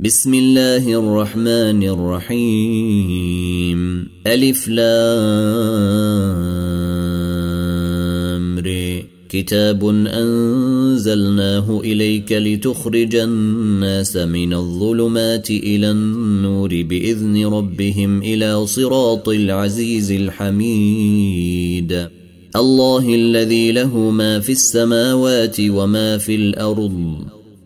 بسم الله الرحمن الرحيم. ألف لام ري كتاب أنزلناه إليك لتخرج الناس من الظلمات إلى النور بإذن ربهم إلى صراط العزيز الحميد. الله الذي له ما في السماوات وما في الأرض.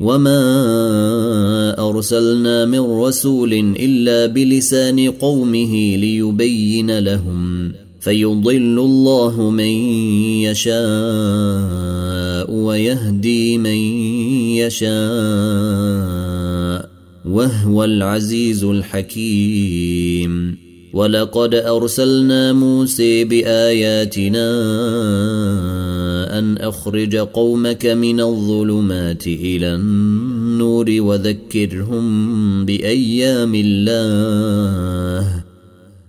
وما ارسلنا من رسول الا بلسان قومه ليبين لهم فيضل الله من يشاء ويهدي من يشاء وهو العزيز الحكيم ولقد ارسلنا موسى باياتنا أن أخرج قومك من الظلمات إلى النور وذكرهم بأيام الله.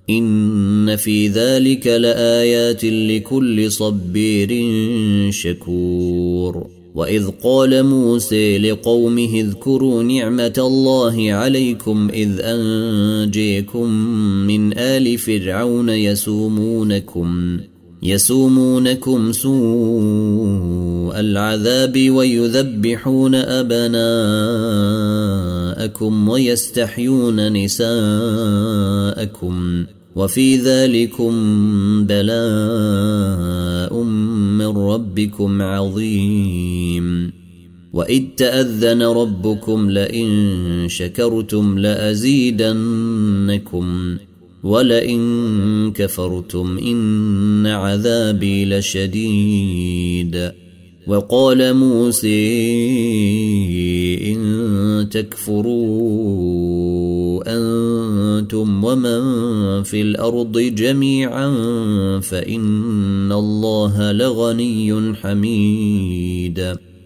إن في ذلك لآيات لكل صبير شكور. وإذ قال موسى لقومه اذكروا نعمة الله عليكم إذ أنجيكم من آل فرعون يسومونكم. يسومونكم سوء العذاب ويذبحون أبناءكم ويستحيون نساءكم وفي ذلكم بلاء من ربكم عظيم. وإذ تأذن ربكم لئن شكرتم لأزيدنكم. ولئن كفرتم ان عذابي لشديد وقال موسى ان تكفروا أنتم ومن في الأرض جميعا فان الله لغني حميد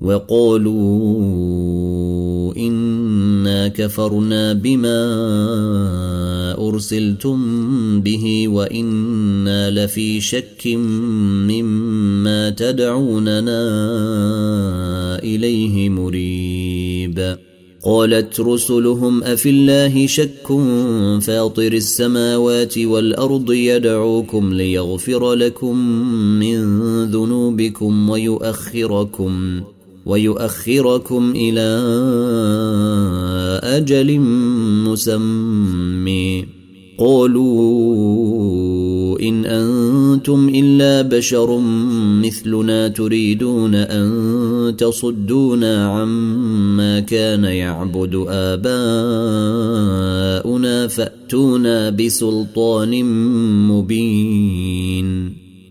وقالوا إنا كفرنا بما أرسلتم به وإنا لفي شك مما تدعوننا إليه مريب. قالت رسلهم أفي الله شك فاطر السماوات والأرض يدعوكم ليغفر لكم من ذنوبكم ويؤخركم. ويؤخركم إلى أجل مسمي قالوا إن أنتم إلا بشر مثلنا تريدون أن تصدونا عما كان يعبد آباؤنا فأتونا بسلطان مبين.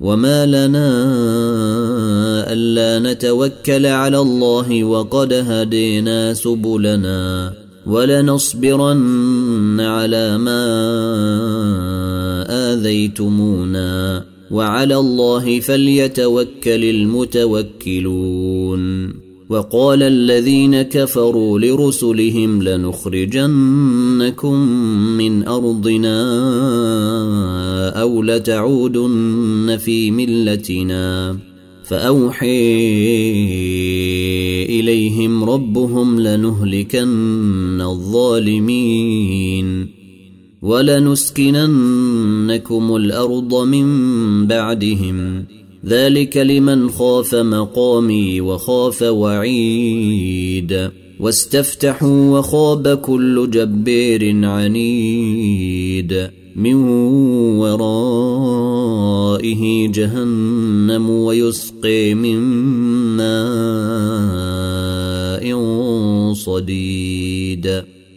وما لنا الا نتوكل على الله وقد هدينا سبلنا ولنصبرن على ما اذيتمونا وعلى الله فليتوكل المتوكلون وقال الذين كفروا لرسلهم لنخرجنكم من أرضنا أو لتعودن في ملتنا. فأوحي إليهم ربهم لنهلكن الظالمين ولنسكننكم الأرض من بعدهم. ذلك لمن خاف مقامي وخاف وعيد. واستفتحوا وخاب كل جبير عنيد. من ورائه جهنم ويسقي من ماء صديد.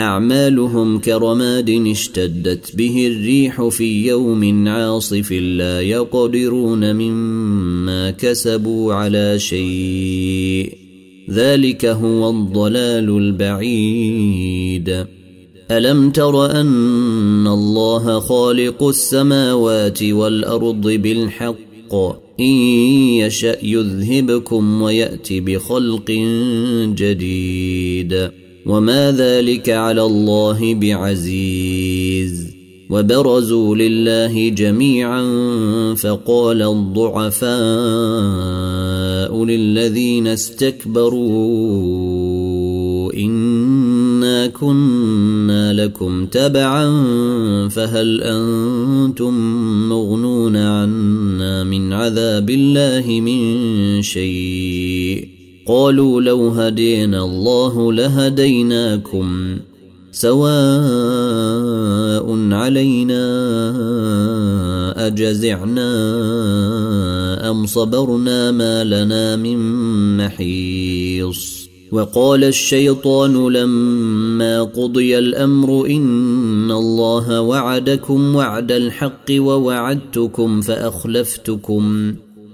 أعمالهم كرماد اشتدت به الريح في يوم عاصف لا يقدرون مما كسبوا على شيء. ذلك هو الضلال البعيد. ألم تر أن الله خالق السماوات والأرض بالحق؟ إن يشأ يذهبكم ويات بخلق جديد. وما ذلك على الله بعزيز وبرزوا لله جميعا فقال الضعفاء للذين استكبروا انا كنا لكم تبعا فهل أنتم مغنون عنا من عذاب الله من شيء قالوا لو هدينا الله لهديناكم سواء علينا أجزعنا أم صبرنا ما لنا من محيص وقال الشيطان لما قضي الأمر إن الله وعدكم وعد الحق ووعدتكم فأخلفتكم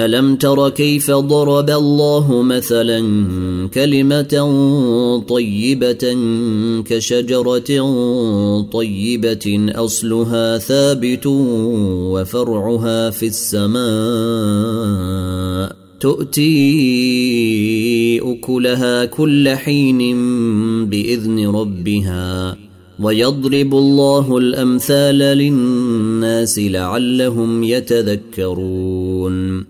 ألم تر كيف ضرب الله مثلا كلمة طيبة كشجرة طيبة أصلها ثابت وفرعها في السماء. تؤتي أكلها كل حين بإذن ربها ويضرب الله الأمثال للناس لعلهم يتذكرون.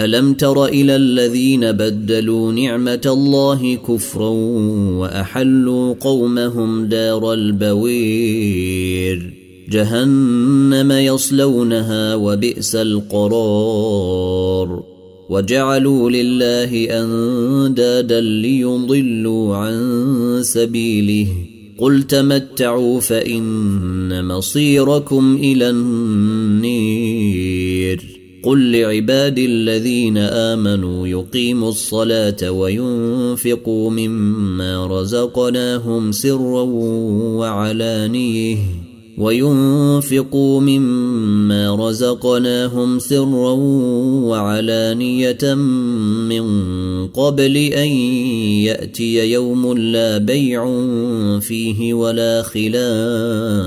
ألم تر إلى الذين بدلوا نعمة الله كفرا وأحلوا قومهم دار البوير؟ جهنم يصلونها وبئس القرار. وجعلوا لله أندادا ليضلوا عن سبيله. قل تمتعوا فإن مصيركم إلى النير. قل لعبادي الذين امنوا يقيموا الصلاه وينفقوا مما رزقناهم سرا وعلانيه وينفقوا مما رزقناهم سرا وعلانيه من قبل ان ياتي يوم لا بيع فيه ولا خلال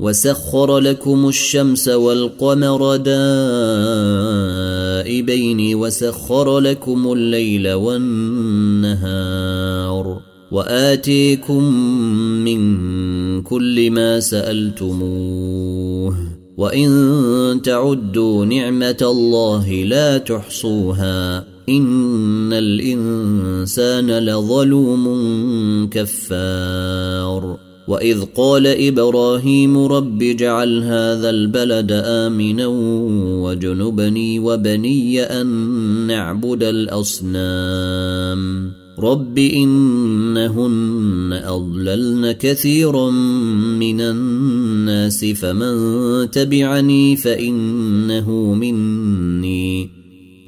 وسخر لكم الشمس والقمر دائبين وسخر لكم الليل والنهار وآتيكم من كل ما سألتموه وإن تعدوا نعمة الله لا تحصوها إن الإنسان لظلوم كفار واذ قال إبراهيم رب اجعل هذا البلد امنا وجنبني وبني ان نعبد الاصنام رب انهن اضللن كثيرا من الناس فمن تبعني فانه مني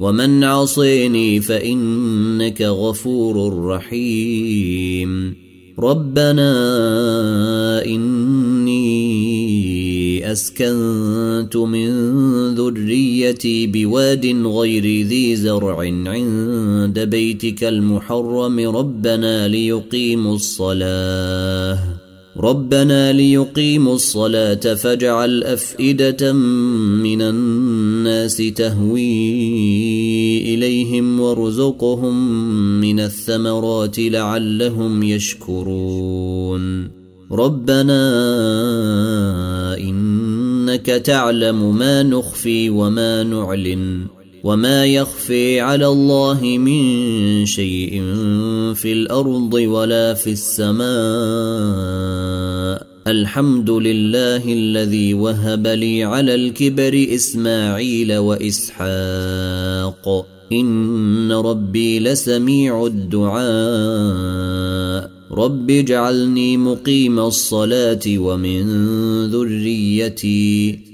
ومن عصيني فانك غفور رحيم ربنا إني أسكنت من ذريتي بواد غير ذي زرع عند بيتك المحرم. ربنا ليقيموا الصلاة. ربنا ليقيموا الصلاة فاجعل أفئدة من الناس تهوي إليهم وارزقهم من الثمرات لعلهم يشكرون. ربنا إنك تعلم ما نخفي وما نعلن. وما يخفي على الله من شيء في الأرض ولا في السماء الحمد لله الذي وهب لي على الكبر اسماعيل واسحاق ان ربي لسميع الدعاء رب اجعلني مقيم الصلاه ومن ذريتي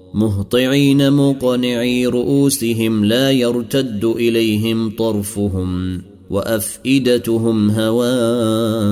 مهطعين مقنعي رؤوسهم لا يرتد إليهم طرفهم وأفئدتهم هواء.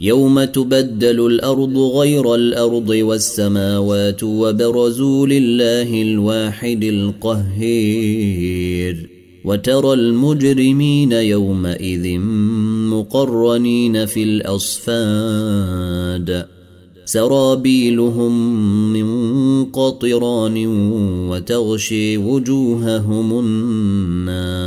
يوم تبدل الأرض غير الأرض والسماوات وبرزوا لله الواحد القهير وترى المجرمين يومئذ مقرنين في الأصفاد سرابيلهم من قطران وتغشي وجوههم النار